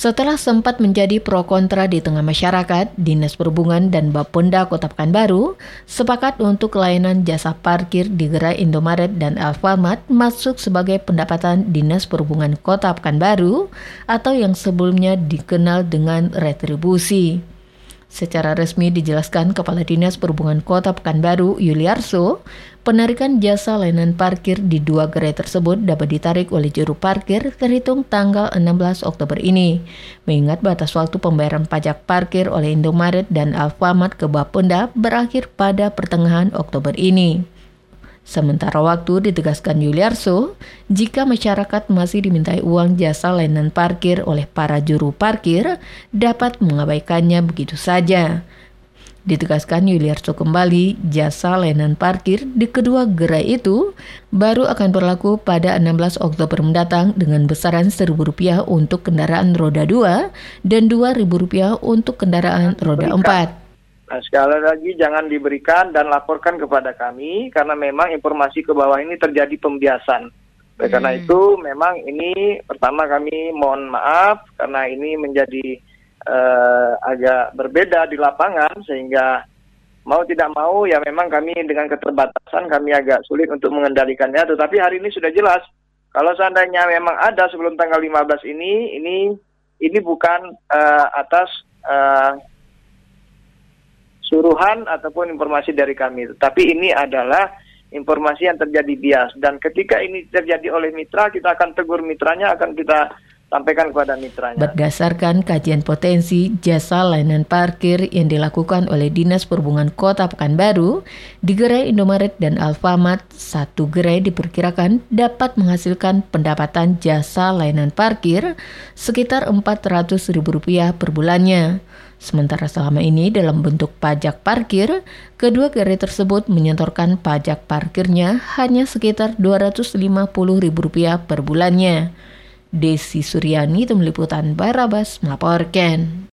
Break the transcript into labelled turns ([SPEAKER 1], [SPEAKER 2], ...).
[SPEAKER 1] Setelah sempat menjadi pro kontra di tengah masyarakat, Dinas Perhubungan dan Bapenda Kota Pekanbaru sepakat untuk layanan jasa parkir di gerai Indomaret dan Alfamart masuk sebagai pendapatan Dinas Perhubungan Kota Pekanbaru atau yang sebelumnya dikenal dengan retribusi. Secara resmi dijelaskan Kepala Dinas Perhubungan Kota Pekanbaru, Yuliarso, penarikan jasa layanan parkir di dua gerai tersebut dapat ditarik oleh juru parkir terhitung tanggal 16 Oktober ini. Mengingat batas waktu pembayaran pajak parkir oleh Indomaret dan Alfamart ke Bapenda berakhir pada pertengahan Oktober ini. Sementara waktu ditegaskan Yuliarso, jika masyarakat masih dimintai uang jasa layanan parkir oleh para juru parkir, dapat mengabaikannya begitu saja. Ditegaskan Yuliarso kembali, jasa layanan parkir di kedua gerai itu baru akan berlaku pada 16 Oktober mendatang dengan besaran Rp1.000 untuk kendaraan roda 2 dan Rp2.000 untuk kendaraan roda 4.
[SPEAKER 2] Nah, sekali lagi jangan diberikan dan laporkan kepada kami karena memang informasi ke bawah ini terjadi pembiasan. Hmm. Karena itu memang ini pertama kami mohon maaf karena ini menjadi uh, agak berbeda di lapangan sehingga mau tidak mau ya memang kami dengan keterbatasan kami agak sulit untuk mengendalikannya tetapi hari ini sudah jelas kalau seandainya memang ada sebelum tanggal 15 ini ini ini bukan uh, atas uh, suruhan ataupun informasi dari kami. Tapi ini adalah informasi yang terjadi bias dan ketika ini terjadi oleh mitra kita akan tegur mitranya akan kita sampaikan kepada mitranya.
[SPEAKER 1] Berdasarkan kajian potensi jasa layanan parkir yang dilakukan oleh Dinas Perhubungan Kota Pekanbaru, di gerai Indomaret dan Alfamart, satu gerai diperkirakan dapat menghasilkan pendapatan jasa layanan parkir sekitar Rp400.000 per bulannya. Sementara selama ini dalam bentuk pajak parkir, kedua gerai tersebut menyetorkan pajak parkirnya hanya sekitar Rp250.000 per bulannya. Desi Suryani, Tim Liputan Barabas, melaporkan.